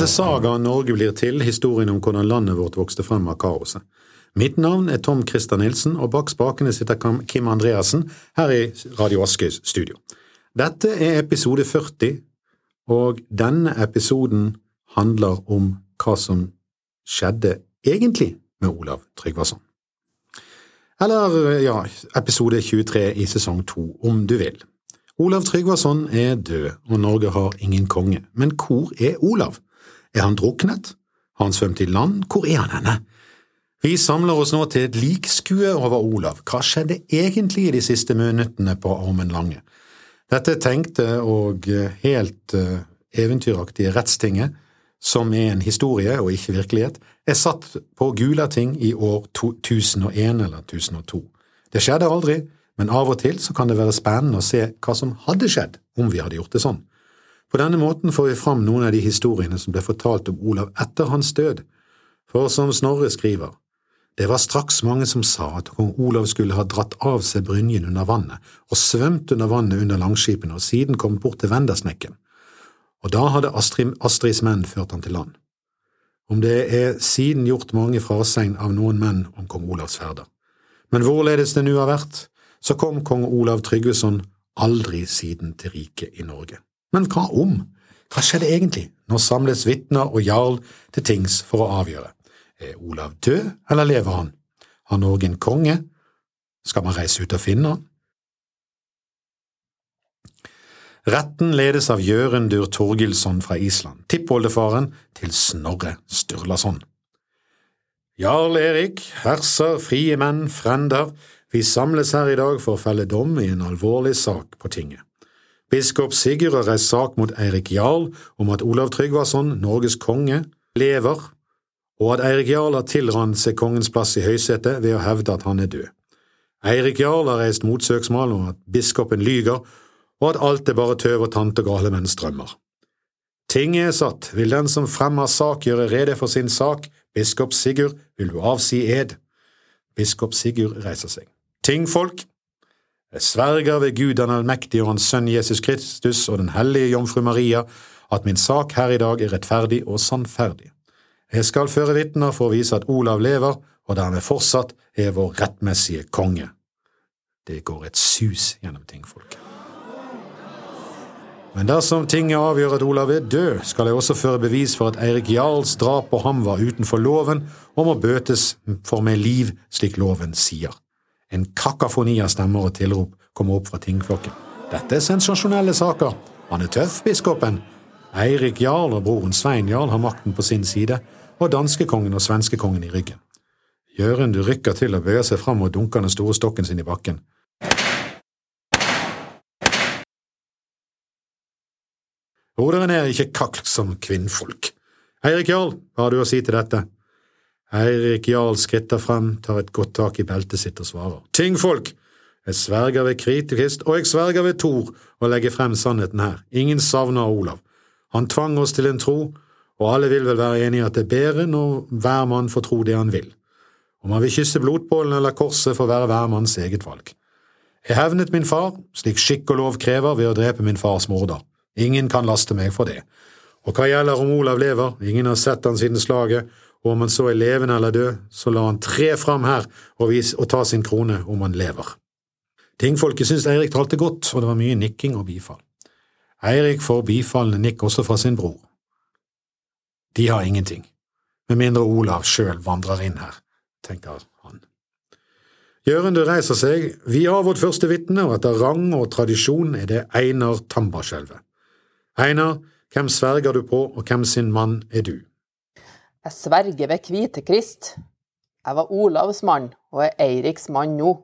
til Saga Norge blir til, historien om hvordan landet vårt vokste frem av kaoset. Mitt navn er Tom Christer Nilsen, og bak spakene sitter Kim Andreassen her i Radio Askøys studio. Dette er episode 40, og denne episoden handler om hva som skjedde egentlig med Olav Tryggvason. Eller, ja, episode 23 i sesong 2, om du vil. Olav Tryggvason er død, og Norge har ingen konge. Men hvor er Olav? Er han druknet? Har han svømt i land? Hvor er han henne? Vi samler oss nå til et likskue over Olav. Hva skjedde egentlig i de siste minuttene på Armen Lange? Dette tenkte og helt uh, eventyraktige rettstinget, som er en historie og ikke virkelighet, er satt på Gulating i år 1001 eller 1002. Det skjedde aldri, men av og til så kan det være spennende å se hva som hadde skjedd om vi hadde gjort det sånn. På denne måten får vi fram noen av de historiene som ble fortalt om Olav etter hans død, for som Snorre skriver, det var straks mange som sa at kong Olav skulle ha dratt av seg brynjen under vannet og svømt under vannet under langskipene og siden kommet bort til Vendersnekken, og da hadde Astrid, Astrids menn ført han til land. Om det er siden gjort mange frasegn av noen menn om kong Olavs ferder. Men hvorledes det nu har vært, så kom kong Olav Tryggvason aldri siden til riket i Norge. Men hva om? Hva skjedde egentlig? Nå samles vitner og jarl til tings for å avgjøre. Er Olav død, eller lever han? Har Norge en konge? Skal man reise ut og finne han? Retten ledes av Jørundur Torgilsson fra Island, tippoldefaren til Snorre Sturlason. Jarl Erik, herser, frie menn, frender, vi samles her i dag for å felle dom i en alvorlig sak på tinget. Biskop Sigurd har reist sak mot Eirik Jarl om at Olav Tryggvason, Norges konge, lever, og at Eirik Jarl har tilrant seg kongens plass i høysetet ved å hevde at han er død. Eirik Jarl har reist motsøksmål om at biskopen lyger, og at alt er bare tøv og tante gale menns drømmer. Tinget er satt, vil den som fremmer sak gjøre rede for sin sak, biskop Sigurd, vil du avsi ed. Biskop Sigurd reiser seg. Tingfolk, jeg sverger ved Gud den allmektige og Hans Sønn Jesus Kristus og Den hellige Jomfru Maria at min sak her i dag er rettferdig og sannferdig. Jeg skal føre vitner for å vise at Olav lever, og dermed fortsatt er vår rettmessige konge. Det går et sus gjennom tingfolket. Men dersom tinget avgjør at Olav er død, skal jeg også føre bevis for at Eirik Jarls drap på ham var utenfor loven og må bøtes for med liv, slik loven sier. En kakafoni av stemmer og tilrop kommer opp fra tingflokken. Dette er sensasjonelle saker. Han er tøff, biskopen. Eirik Jarl og broren Svein Jarl har makten på sin side, og danskekongen og svenskekongen i ryggen. Jørund rykker til og bøyer seg fram og dunker den store stokken sin i bakken. Ro dere ned, ikke kakk som kvinnfolk. Eirik Jarl, hva har du å si til dette? Eirik Jarl skritter frem, tar et godt tak i beltet sitt og svarer. Tingfolk! Jeg sverger ved Kritikist, og jeg sverger ved Thor, å legge frem sannheten her. Ingen savner Olav. Han tvang oss til en tro, og alle vil vel være enige at det er bedre når hver mann får tro det han vil. Om han vil kysse blodpålen eller korset, får være hver manns eget valg. Jeg hevnet min far, slik skikk og lov krever, ved å drepe min fars morder. Ingen kan laste meg for det. Og hva gjelder om Olav lever, ingen har sett han siden slaget, og om han så er levende eller død, så la han tre fram her og, vis, og ta sin krone om han lever. Tingfolket syntes Eirik talte godt, og det var mye nikking og bifall. Eirik får bifallende nikk også fra sin bror. De har ingenting, med mindre Olav sjøl vandrer inn her, tenker han. Gjørende reiser seg, vi har vårt første vitne, og etter rang og tradisjon er det Einar Tambarskjelvet. Einar, hvem sverger du på, og hvem sin mann er du? Jeg sverger ved Kvitekrist. Jeg var Olavs mann, og er Eiriks mann nå.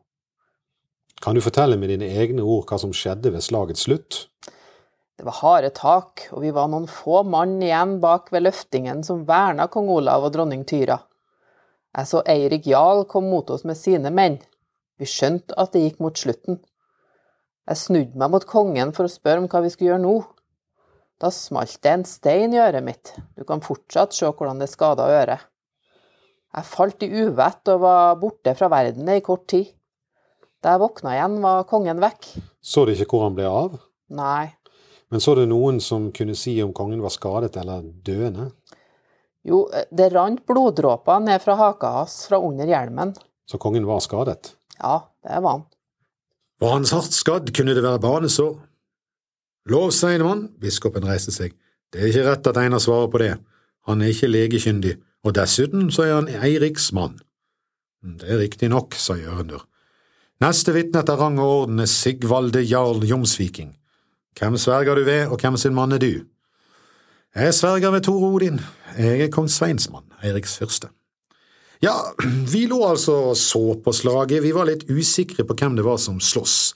Kan du fortelle med dine egne ord hva som skjedde ved slagets slutt? Det var harde tak, og vi var noen få mann igjen bak ved løftingen som verna kong Olav og dronning Tyra. Jeg så Eirik Jarl komme mot oss med sine menn. Vi skjønte at det gikk mot slutten. Jeg snudde meg mot kongen for å spørre om hva vi skulle gjøre nå. Da smalt det en stein i øret mitt, du kan fortsatt se hvordan det skada øret. Jeg falt i uvett og var borte fra verden i kort tid. Da jeg våkna igjen, var kongen vekk. Så du ikke hvor han ble av? Nei. Men så det noen som kunne si om kongen var skadet eller døende? Jo, det rant bloddråper ned fra haka hans fra under hjelmen. Så kongen var skadet? Ja, det var han. Var han hardt skadd, kunne det være banesår. Lov, Seinemann, biskopen reiste seg, det er ikke rett at Einar svarer på det, han er ikke legekyndig, og dessuten så er han Eiriks mann. Det er riktig nok, sa Jørundur. Neste vitne etter rang og orden er Sigvalde jarl Jomsviking. Hvem sverger du ved, og hvem sin mann er du? Jeg sverger ved Tor Odin, jeg er kong Sveins mann, Eiriks fyrste. Ja, vi lå altså og så på slaget, vi var litt usikre på hvem det var som sloss.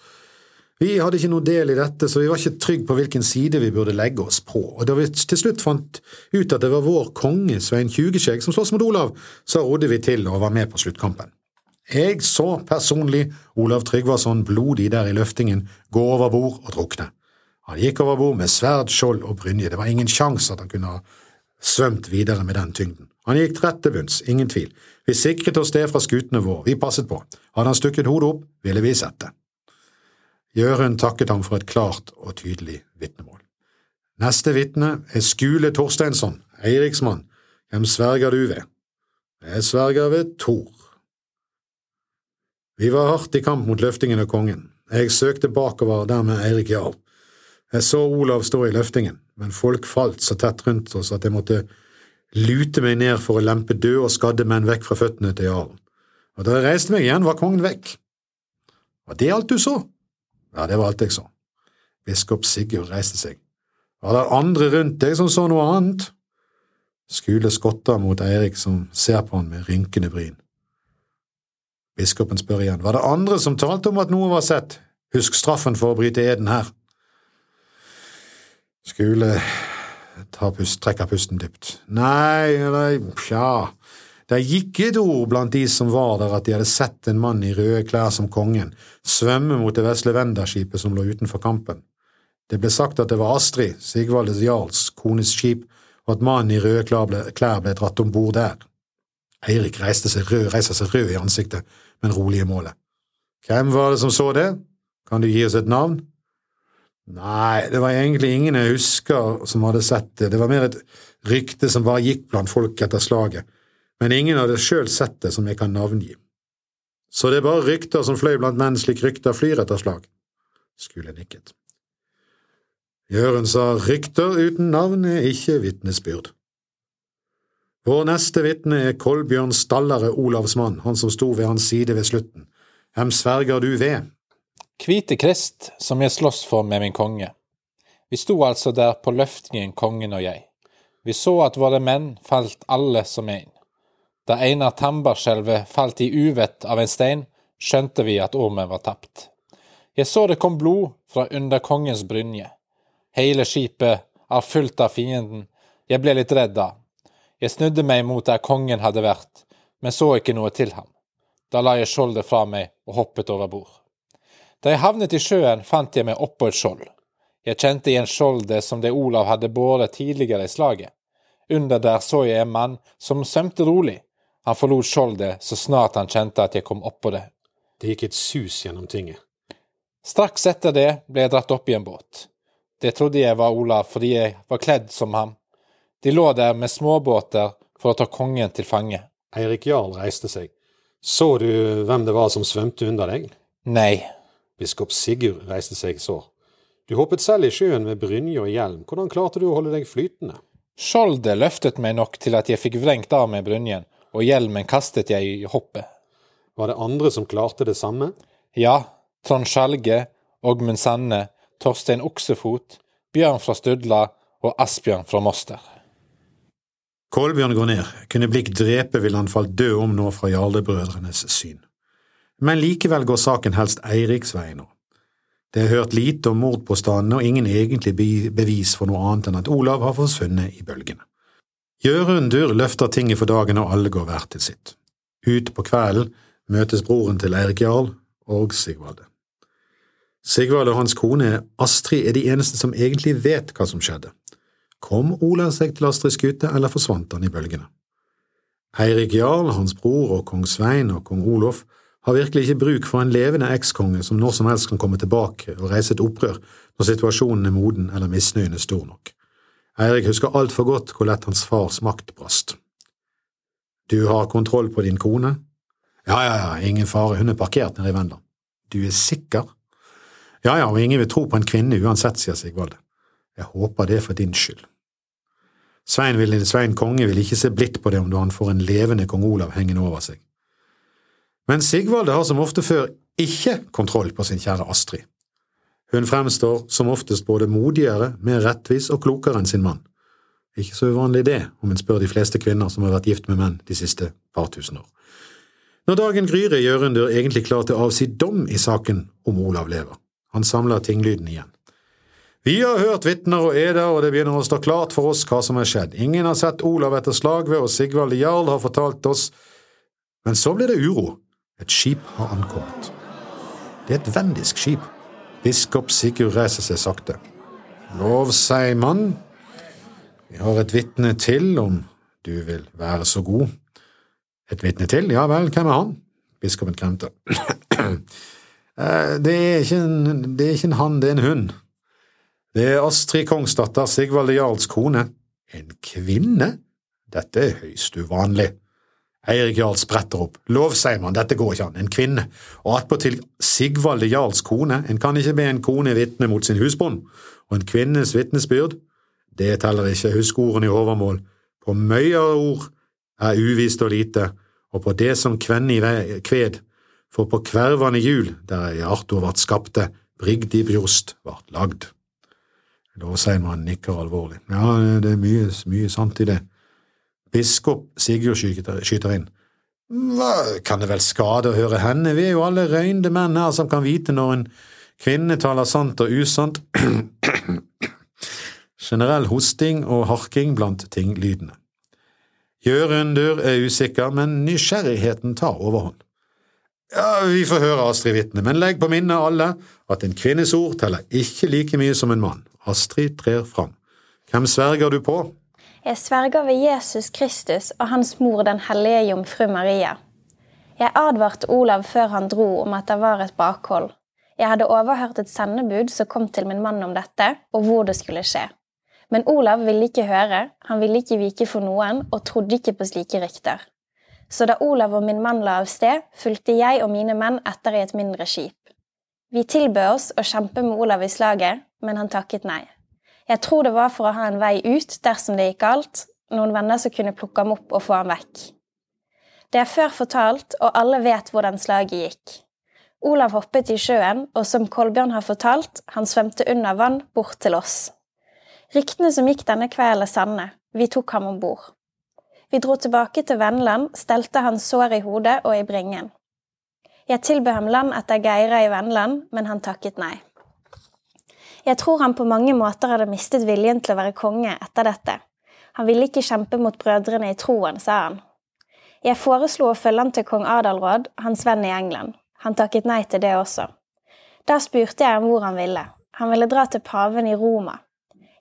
Vi hadde ikke noe del i dette, så vi var ikke trygge på hvilken side vi burde legge oss på, og da vi til slutt fant ut at det var vår konge, Svein Tjugeskjegg, som sloss mot Olav, så rodde vi til og var med på sluttkampen. Jeg så personlig Olav Tryggvason blodig der i løftingen gå over bord og drukne. Han gikk over bord med sverd, skjold og brynje, det var ingen sjanse at han kunne ha svømt videre med den tyngden. Han gikk rett til bunns, ingen tvil. Vi sikret oss det fra skutene våre, vi passet på. Hadde han stukket hodet opp, ville vi sett det. Jørund takket ham for et klart og tydelig vitnemål. Neste vitne er Skule Torsteinsson, Eiriksmann. Hvem sverger du ved? Jeg sverger ved Thor. Vi var hardt i kamp mot løftingen og kongen. Jeg søkte bakover der med Eirik Jarl. Jeg så Olav stå i løftingen, men folk falt så tett rundt oss at jeg måtte lute meg ned for å lempe døde og skadde menn vekk fra føttene til jarlen. Og da jeg reiste meg igjen, var kongen vekk. Var det alt du så? Ja, det var jeg så. Biskop Sigurd reiste seg. Var det andre rundt deg som så noe annet? Skule skotter mot Eirik, som ser på han med rynkende bryn. Biskopen spør igjen, var det andre som talte om at noe var sett? Husk straffen for å bryte eden her. Skule pust, trekker pusten dypt. Nei, eller tja, det gikk et ord blant de som var der at de hadde sett en mann i røde klær som kongen svømme mot det vesle Vendaskipet som lå utenfor kampen. Det ble sagt at det var Astrid, Sigvaldes jarls kones skip, og at mannen i røde klær ble dratt om bord der. Eirik reiste seg rød, reiser seg rød i ansiktet, men rolig i målet. Hvem var det som så det? Kan du gi oss et navn? Nei, det var egentlig ingen jeg husker som hadde sett det, det var mer et rykte som bare gikk blant folk etter slaget, men ingen hadde sjøl sett det som jeg kan navngi. Så det er bare rykter som fløy blant menn slik rykter flyr etter slag. Skule nikket. Jørund sa rykter uten navn er ikke vitnesbyrd. Vår neste vitne er Kolbjørn Stallare Olavsmann, han som sto ved hans side ved slutten. Hvem sverger du ved? Hvite Krist, som jeg sloss for med min konge. Vi sto altså der på løftingen, kongen og jeg. Vi så at våre menn falt alle som en. Da Einar Tambarskjelvet falt i uvett av en stein, skjønte vi at ormen var tapt. Jeg så det kom blod fra under kongens brynje. Hele skipet er fullt av fienden. Jeg ble litt redd da. Jeg snudde meg mot der kongen hadde vært, men så ikke noe til ham. Da la jeg skjoldet fra meg og hoppet over bord. Da jeg havnet i sjøen, fant jeg meg oppå et skjold. Jeg kjente igjen skjoldet som det Olav hadde båret tidligere i slaget. Under der så jeg en mann som svømte rolig. Han forlot skjoldet så snart han kjente at jeg kom oppå det. Det gikk et sus gjennom tinget. Straks etter det ble jeg dratt opp i en båt. Det trodde jeg var Olav fordi jeg var kledd som ham. De lå der med småbåter for å ta kongen til fange. Eirik Jarl reiste seg. Så du hvem det var som svømte under deg? Nei, Biskop Sigurd reiste seg så. Du hoppet selv i sjøen med brynje og hjelm, hvordan klarte du å holde deg flytende? Skjoldet løftet meg nok til at jeg fikk vrengt av meg brynjen, og hjelmen kastet jeg i hoppet. Var det andre som klarte det samme? Ja, Trond Skjelge, Ågmund Sanne, Torstein Oksefot, Bjørn fra Studla og Asbjørn fra Moster. Kolbjørn går ned, kunne blikk drepe ville han falt død om nå fra jarlebrødrenes syn men likevel går saken helst Eiriks vei nå. Det er hørt lite om mordpåstandene og ingen egentlig bevis for noe annet enn at Olav har forsvunnet i bølgene. Jørundur løfter tinget for dagen og alle går hvert til sitt. Ut på kvelden møtes broren til Eirik Jarl og Sigvalde. Sigvald og hans kone Astrid er de eneste som egentlig vet hva som skjedde. Kom Olav seg til Astrids skute, eller forsvant han i bølgene? Eirik Jarl, hans bror og kong Svein og kong Olof har virkelig ikke bruk for en levende ekskonge som når som helst kan komme tilbake og reise et opprør når situasjonen er moden eller misnøyen er stor nok. Eirik husker altfor godt hvor lett hans fars makt brast. Du har kontroll på din kone? Ja, ja, ja, ingen fare, hun er parkert nede i Vendland. Du er sikker? Ja, ja, og ingen vil tro på en kvinne uansett, sier Sigvalde. Jeg håper det er for din skyld. Svein, vil, Svein konge vil ikke se blidt på det om han får en levende kong Olav hengende over seg. Men Sigvalde har som ofte før ikke kontroll på sin kjære Astrid. Hun fremstår som oftest både modigere, mer rettvis og klokere enn sin mann. Ikke så uvanlig det, om en spør de fleste kvinner som har vært gift med menn de siste par tusen år. Når dagen gryr, er Jørundur egentlig klar til å avsi dom i saken om Olav lever. Han samler tinglyden igjen. Vi har hørt vitner og eder, og det begynner å stå klart for oss hva som er skjedd. Ingen har sett Olav etter slagved, og Sigvald Jarl har fortalt oss… Men så blir det uro. Et skip har ankommet. Det er et vendisk skip. Biskop Sigurd reiser seg sakte. Lov seg, mann. Vi har et vitne til, om du vil være så god. Et vitne til? Ja vel, hvem er han? Biskopen kremte. Eh, det er, ikke det er ikke en han, det er en hund. Det er Astrid Kongsdatter, Sigvalde Jarls kone. En kvinne? Dette er høyst uvanlig. Eirik Jarl spretter opp. Lov, sier man, dette går ikke an, en kvinne. Og attpåtil Sigvalde Jarls kone, en kan ikke be en kone vitne mot sin husbond. Og en kvinnes vitnesbyrd, det teller ikke, husk ordene i overmål. På møye ord er uvist og lite, og på det som kvenn i kved, for på kvervande hjul, der i Arthur vart skapte, brigd i brjost vart lagd. Lov, sier man, nikker alvorlig. Ja, det er mye, mye sant i det. Biskop Sigurd skyter inn. Hva kan det vel skade å høre henne, vi er jo alle røynde menn her som kan vite når en kvinne taler sant og usant. Generell hosting og harking blant tinglydene. Gjørundur er usikker, men nysgjerrigheten tar overhånd. Ja, vi får høre, Astrid vitne, men legg på minne alle at en kvinnes ord teller ikke like mye som en mann. Astrid trer fram. Hvem sverger du på? Jeg sverger ved Jesus Kristus og hans mor den hellige jomfru Maria. Jeg advarte Olav før han dro om at det var et bakhold. Jeg hadde overhørt et sendebud som kom til min mann om dette, og hvor det skulle skje. Men Olav ville ikke høre, han ville ikke vike for noen, og trodde ikke på slike rykter. Så da Olav og min mann la av sted, fulgte jeg og mine menn etter i et mindre skip. Vi tilbød oss å kjempe med Olav i slaget, men han takket nei. Jeg tror det var for å ha en vei ut dersom det gikk galt, noen venner som kunne plukke ham opp og få ham vekk. Det er før fortalt, og alle vet hvordan slaget gikk. Olav hoppet i sjøen, og som Kolbjørn har fortalt, han svømte under vann bort til oss. Ryktene som gikk denne kvelden er sanne, vi tok ham om bord. Vi dro tilbake til Vennland, stelte hans sår i hodet og i bringen. Jeg tilbød ham land etter Geira i Vennland, men han takket nei. Jeg tror han på mange måter hadde mistet viljen til å være konge etter dette. Han ville ikke kjempe mot brødrene i troen, sa han. Jeg foreslo å følge han til kong Adalråd, hans venn i England. Han takket nei til det også. Da spurte jeg ham hvor han ville. Han ville dra til paven i Roma.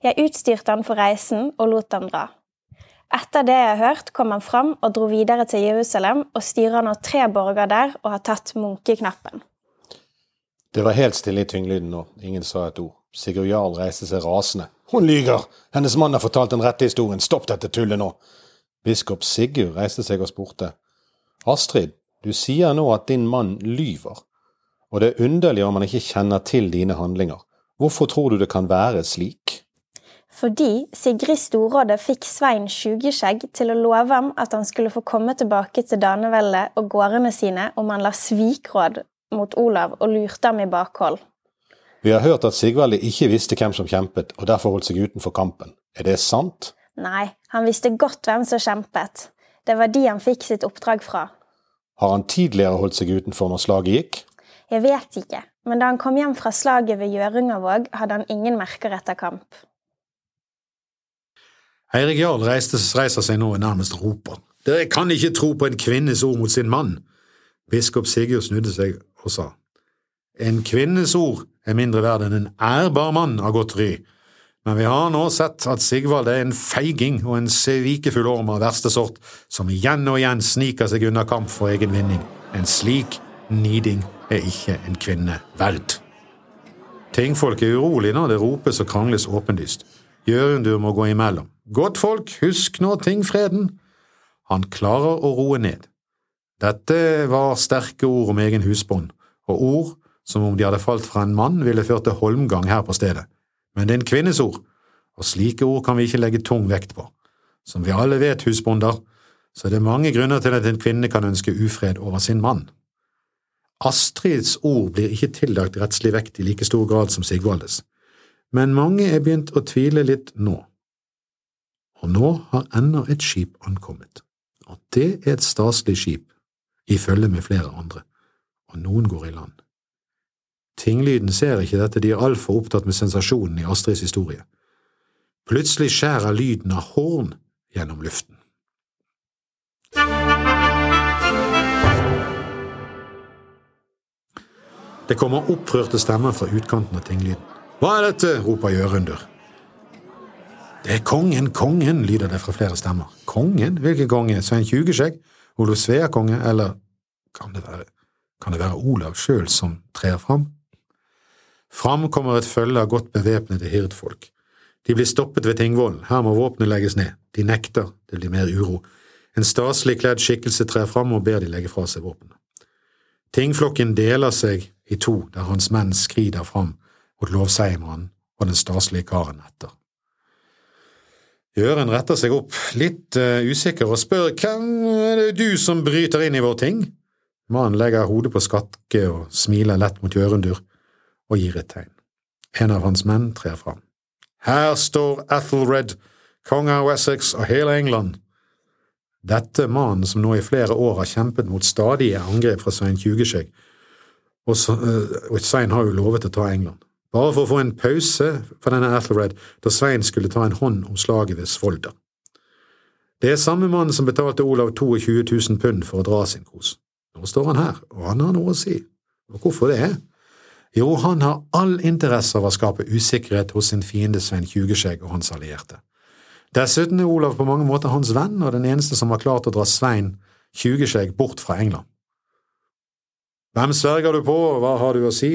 Jeg utstyrte han for reisen og lot ham dra. Etter det jeg har hørt, kom han fram og dro videre til Jerusalem og styrer nå tre borger der og har tatt munkeknappen. Det var helt stille i tynglyden nå, ingen sa et ord. Sigurd Jarl reiste seg rasende. Hun lyger! Hennes mann har fortalt den rette historien, stopp dette tullet nå! Biskop Sigurd reiste seg og spurte. Astrid, du sier nå at din mann lyver, og det er underlig om han ikke kjenner til dine handlinger. Hvorfor tror du det kan være slik? Fordi Sigrid Storråde fikk Svein Sjugeskjegg til å love ham at han skulle få komme tilbake til Daneveldet og gårdene sine om han la svikråd mot Olav og lurte ham i bakhold. Vi har hørt at Sigvald ikke visste hvem som kjempet, og derfor holdt seg utenfor kampen. Er det sant? Nei, han visste godt hvem som kjempet. Det var de han fikk sitt oppdrag fra. Har han tidligere holdt seg utenfor når slaget gikk? Jeg vet ikke, men da han kom hjem fra slaget ved Gjørungavåg, hadde han ingen merker etter kamp. Eirik Jarl reiser seg nå og nærmest roper. Dere kan ikke tro på en kvinnes ord mot sin mann. Biskop Sigurd snudde seg og sa. En kvinnes ord er mindre verd enn en ærbar mann av godt ry. Men vi har nå sett at Sigvald er en feiging og en svikefull orm av verste sort, som igjen og igjen sniker seg unna kamp for egen vinning. En slik niding er ikke en kvinne verd. Tingfolk er urolig når det ropes og krangles åpenlyst. Gjørundur må gå imellom. Godt folk, husk nå tingfreden! Han klarer å roe ned. Dette var sterke ord om egen husbånd, og ord som om de hadde falt fra en mann, ville ført til holmgang her på stedet. Men det er en kvinnes ord, og slike ord kan vi ikke legge tung vekt på. Som vi alle vet, husbonder, så er det mange grunner til at en kvinne kan ønske ufred over sin mann. Astrids ord blir ikke tillagt rettslig vekt i like stor grad som Sigvaldes, men mange er begynt å tvile litt nå. Og nå har enda et skip ankommet, og det er et staselig skip, i følge med flere andre, og noen går i land. Tinglyden ser ikke dette, de er altfor opptatt med sensasjonen i Astrids historie. Plutselig skjærer lyden av horn gjennom luften. Det kommer opprørte stemmer fra utkanten av tinglyden. Hva er dette? roper Jørunder. Det er kongen, kongen, lyder det fra flere stemmer. Kongen? Hvilken konge? Svein Tjugeskjegg? Olof Svea-konge? Eller kan det være, kan det være Olav sjøl som trer fram? Fram kommer et følge av godt bevæpnede hirdfolk. De blir stoppet ved Tingvollen, her må våpenet legges ned. De nekter, det blir mer uro. En staselig kledd skikkelse trer fram og ber de legge fra seg våpenet. Tingflokken deler seg i to der hans menn skrider fram mot lovseiermannen og den staselige karen etter. Jøren retter seg opp, litt uh, usikker, og spør hvem er det du som bryter inn i vår ting? Mannen legger hodet på skakke og smiler lett mot Jørundur og gir et tegn. En av hans menn trer fram. Her står Athelred, konge av Wessex og hele England. Dette mannen som nå i flere år har kjempet mot stadige angrep fra Svein Tjugeskjegg, og, eh, og Svein har jo lovet å ta England. Bare for å få en pause for denne Athelred da Svein skulle ta en hånd om slaget ved Svolder. Det er samme mann som betalte Olav 22 000 pund for å dra sin kos. Nå står han her, og han har noe å si. Og hvorfor det? Jo, han har all interesse av å skape usikkerhet hos sin fiende Svein Tjugeskjegg og hans allierte. Dessuten er Olav på mange måter hans venn og den eneste som har klart å dra Svein Tjugeskjegg bort fra England. Hvem sverger du på, og hva har du å si?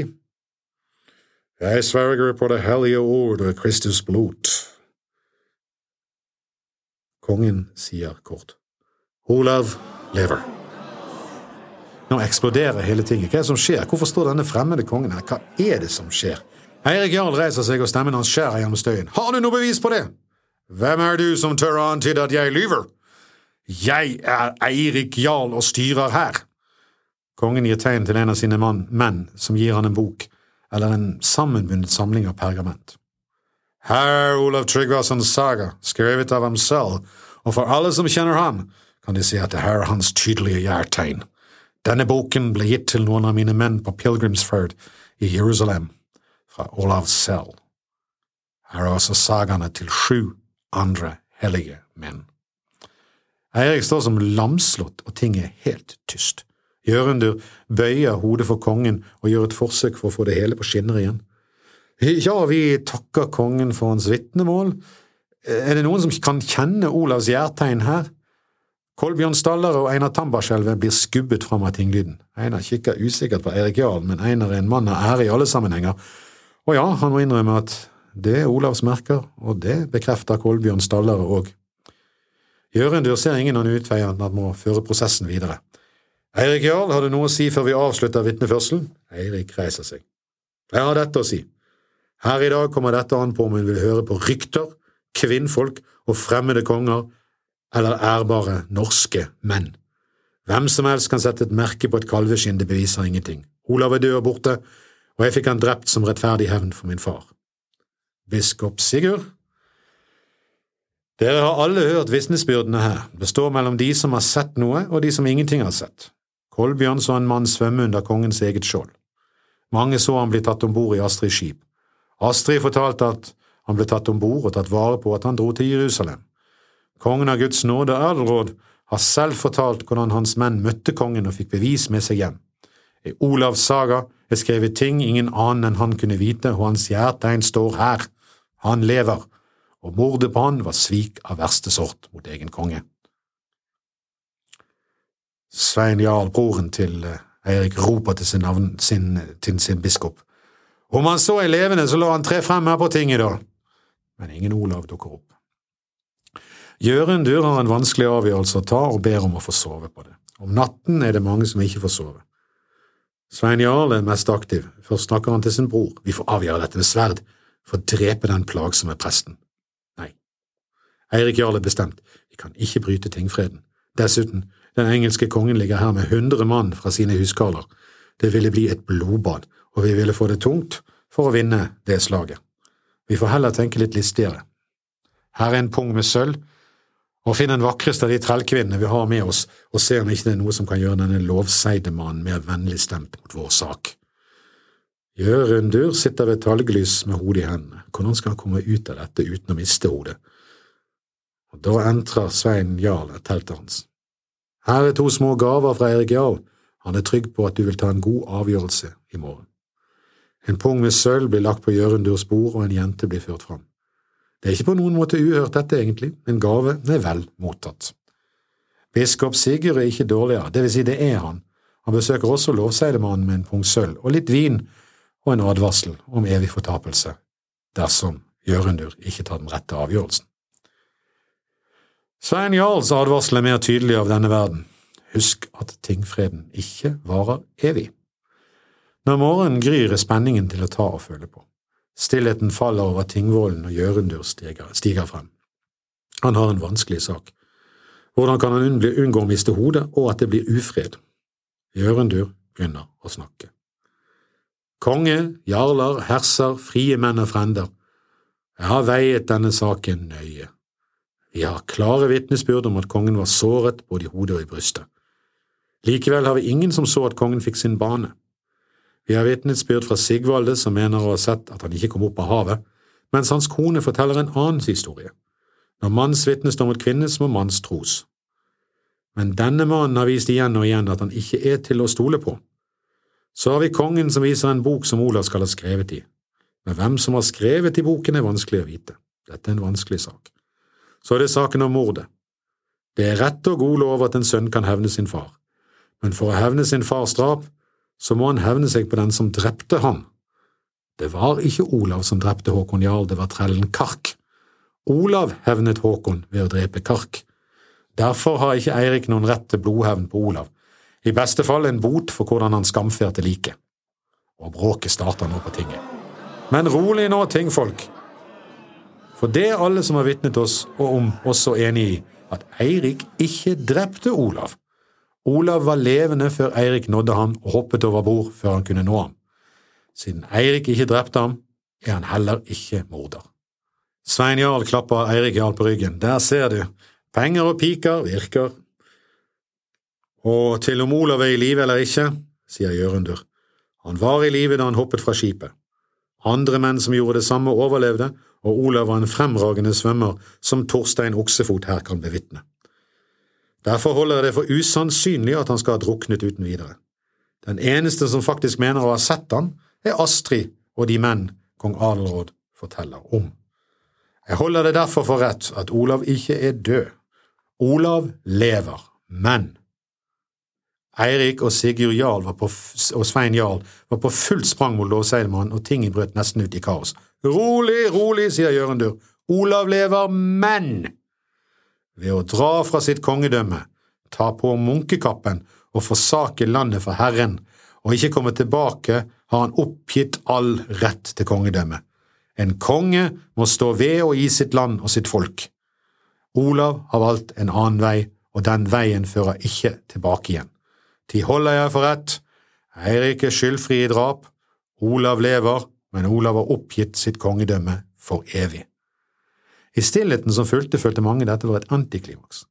Jeg sverger på det hellige ord og Kristus blod. Kongen sier kort. Olav lever. Nå eksploderer hele tinget. Hva er det som skjer? Hvorfor står denne fremmede kongen her? Hva er det som skjer? Eirik Jarl reiser seg, og stemmen hans skjærer gjennom støyen. Har du noe bevis på det? Hvem er du som tør å antyde at jeg lyver? Jeg er Eirik Jarl og styrer her. Kongen gir tegn til en av sine mann, menn som gir han en bok, eller en sammenbundet samling av pergament. Her Olav Tryggvasons saga, skrevet av ham selv, og for alle som kjenner ham, kan de si at det her er hans tydelige gjærtegn. Denne boken ble gitt til noen av mine menn på Pilgrimsford i Jerusalem, fra Olav selv. Her er også sagaene til sju andre hellige menn. Eirik står som lamslått, og ting er helt tyst. Jørundur bøyer hodet for kongen og gjør et forsøk for å få det hele på skinner igjen. Ja, vi takker kongen for hans vitnemål. Er det noen som kan kjenne Olavs gjærtegn her? Kolbjørn Stallare og Einar Tambarskjelvet blir skubbet fram av tinglyden. Einar kikker usikkert på Eirik Jarl, men Einar er en mann av ære i alle sammenhenger. Og ja, han må innrømme at det er Olavs merker, og det bekrefter Kolbjørn Stallare òg. Jørundur ser ingen annen utvei enn at han må føre prosessen videre. Eirik Jarl, har du noe å si før vi avslutter vitneførselen? Eirik reiser seg. Jeg har dette å si. Her i dag kommer dette an på om hun vil høre på rykter, kvinnfolk og fremmede konger eller ærbare norske menn. Hvem som helst kan sette et merke på et kalveskinn, det beviser ingenting. Olav er død og borte, og jeg fikk han drept som rettferdig hevn for min far. Biskop Sigurd? Dere har alle hørt vitnesbyrdene her, det står mellom de som har sett noe og de som ingenting har sett. Kolbjørn så en mann svømme under kongens eget skjold. Mange så han bli tatt om bord i Astrids skip. Astrid fortalte at han ble tatt om bord og tatt vare på at han dro til Jerusalem. Kongen av Guds nåde, Adelråd, har selv fortalt hvordan hans menn møtte kongen og fikk bevis med seg hjem. I Olavs saga er skrevet ting ingen annen enn han kunne vite, og hans hjertegn står her. Han lever, og mordet på han var svik av verste sort mot egen konge. Svein Jarl, broren til eh, Eirik, roper til sin, navn, sin, til sin biskop. Om han så er levende, så la han tre frem her på tinget, da. Men ingen Olav dukker opp. Jørundur har en vanskelig avgjørelse å ta og ber om å få sove på det. Om natten er det mange som ikke får sove. Svein Jarl er mest aktiv. Først snakker han til sin bror. Vi får avgjøre dette med sverd, for å drepe den plagsomme presten. Nei. Eirik Jarl er bestemt. Vi kan ikke bryte tingfreden. Dessuten, den engelske kongen ligger her med hundre mann fra sine huskarler. Det ville bli et blodbad, og vi ville få det tungt for å vinne det slaget. Vi får heller tenke litt listigere. Her er en pung med sølv, og finn den vakreste av de trellkvinnene vi har med oss, og se om ikke det er noe som kan gjøre denne lovseide mannen mer vennlig stemt mot vår sak. Jørundur sitter ved talglys med hodet i hendene. Hvordan skal han komme ut av dette uten å miste hodet? Og Da entrer Svein Jarl et teltet hans. Her er to små gaver fra Erik Jarl. Han er trygg på at du vil ta en god avgjørelse i morgen. En pung med sølv blir lagt på Jørundurs bord, og en jente blir ført fram. Det er ikke på noen måte uhørt, dette, egentlig. En gave er vel mottatt. Biskop Sigurd er ikke dårligere, det vil si, det er han. Han besøker også lovseidemannen med en pung sølv og litt vin og en advarsel om evig fortapelse dersom Jørundur ikke tar den rette avgjørelsen. Svein Jarls advarsel er mer tydelig av denne verden. Husk at tingfreden ikke varer evig. Når morgenen gryr, er spenningen til å ta og føle på. Stillheten faller over Tingvollen og Gjørendur stiger, stiger frem. Han har en vanskelig sak. Hvordan kan han unngå å miste hodet, og at det blir ufred? Gjørendur begynner å snakke. Konge, jarler, herser, frie menn og frender, jeg har veiet denne saken nøye. Vi har klare vitnesbyrd om at kongen var såret både i hodet og i brystet. Likevel har vi ingen som så at kongen fikk sin bane. Vi har vitnesbyrd fra Sigvalde, som mener å ha sett at han ikke kom opp av havet, mens hans kone forteller en annen historie. Når manns står mot kvinnes, må manns tros. Men denne mannen har vist igjen og igjen at han ikke er til å stole på. Så har vi kongen som viser en bok som Olav skal ha skrevet i. Men hvem som har skrevet i boken, er vanskelig å vite. Dette er en vanskelig sak. Så er det saken om mordet. Det er rett og god lov at en sønn kan hevne sin far, men for å hevne sin fars drap så må han hevne seg på den som drepte han. Det var ikke Olav som drepte Håkon Jarl, det var trellen Kark. Olav hevnet Håkon ved å drepe Kark. Derfor har ikke Eirik noen rett til blodhevn på Olav, i beste fall en bot for hvordan han skamferte liket. Og bråket starter nå på tinget. Men rolig nå, tingfolk. For det er alle som har vitnet oss og om også enig i at Eirik ikke drepte Olav. Olav var levende før Eirik nådde ham og hoppet over bord før han kunne nå ham. Siden Eirik ikke drepte ham, er han heller ikke morder. Svein Jarl klapper Eirik Jarl på ryggen. Der ser du, penger og piker virker. Og til om Olav er i live eller ikke, sier Jørundur. Han var i live da han hoppet fra skipet. Andre menn som gjorde det samme, overlevde, og Olav var en fremragende svømmer som Torstein Oksefot her kan bevitne. Derfor holder jeg det for usannsynlig at han skal ha druknet uten videre. Den eneste som faktisk mener å ha sett han, er Astrid og de menn kong Adelråd forteller om. Jeg holder det derfor for rett at Olav ikke er død. Olav lever, men Eirik og Sigurd Jarl på, og Svein Jarl var på fullt sprang mot lovseidemann, og ting brøt nesten ut i kaos. Rolig, rolig, sier Jørundur. Olav lever, men ved å dra fra sitt kongedømme, ta på munkekappen og forsake landet for Herren, og ikke komme tilbake, har han oppgitt all rett til kongedømme. En konge må stå ved og gi sitt land og sitt folk. Olav har valgt en annen vei, og den veien fører ikke tilbake igjen. Ti holder jeg for rett, Eirik er skyldfri i drap, Olav lever, men Olav har oppgitt sitt kongedømme for evig. I stillheten som fulgte, følte mange dette var et antiklimaks.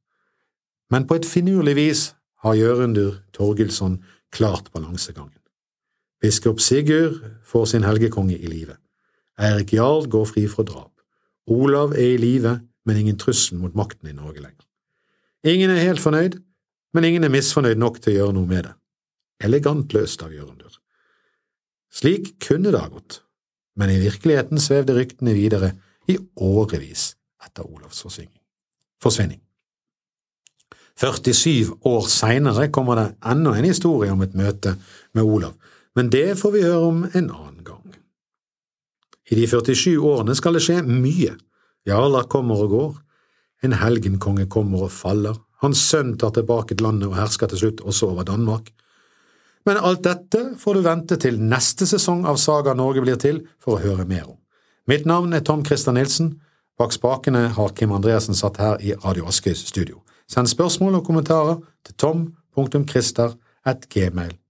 Men på et finurlig vis har Jørundur Torgilsson klart balansegangen. Biskop Sigurd får sin helgekonge i live. Eirik Jarl går fri fra drap. Olav er i live, men ingen trussel mot makten i Norge lenger. Ingen er helt fornøyd, men ingen er misfornøyd nok til å gjøre noe med det. Elegant løst av Jørundur. Slik kunne det ha gått, men i virkeligheten svevde ryktene videre i årevis etter Olavs forsvinning. 47 år seinere kommer det enda en historie om et møte med Olav, men det får vi høre om en annen gang. I de 47 årene skal det skje mye. Jarler kommer og går. En helgenkonge kommer og faller. Hans sønn tar tilbake til landet og hersker til slutt også over Danmark. Men alt dette får du vente til neste sesong av Saga Norge blir til for å høre mer om. Mitt navn er Tom Christer Nilsen. Bak spakene har Kim Andreassen satt her i Radio Askøys studio. Send spørsmål og kommentarer til tom.christer.gmail.com.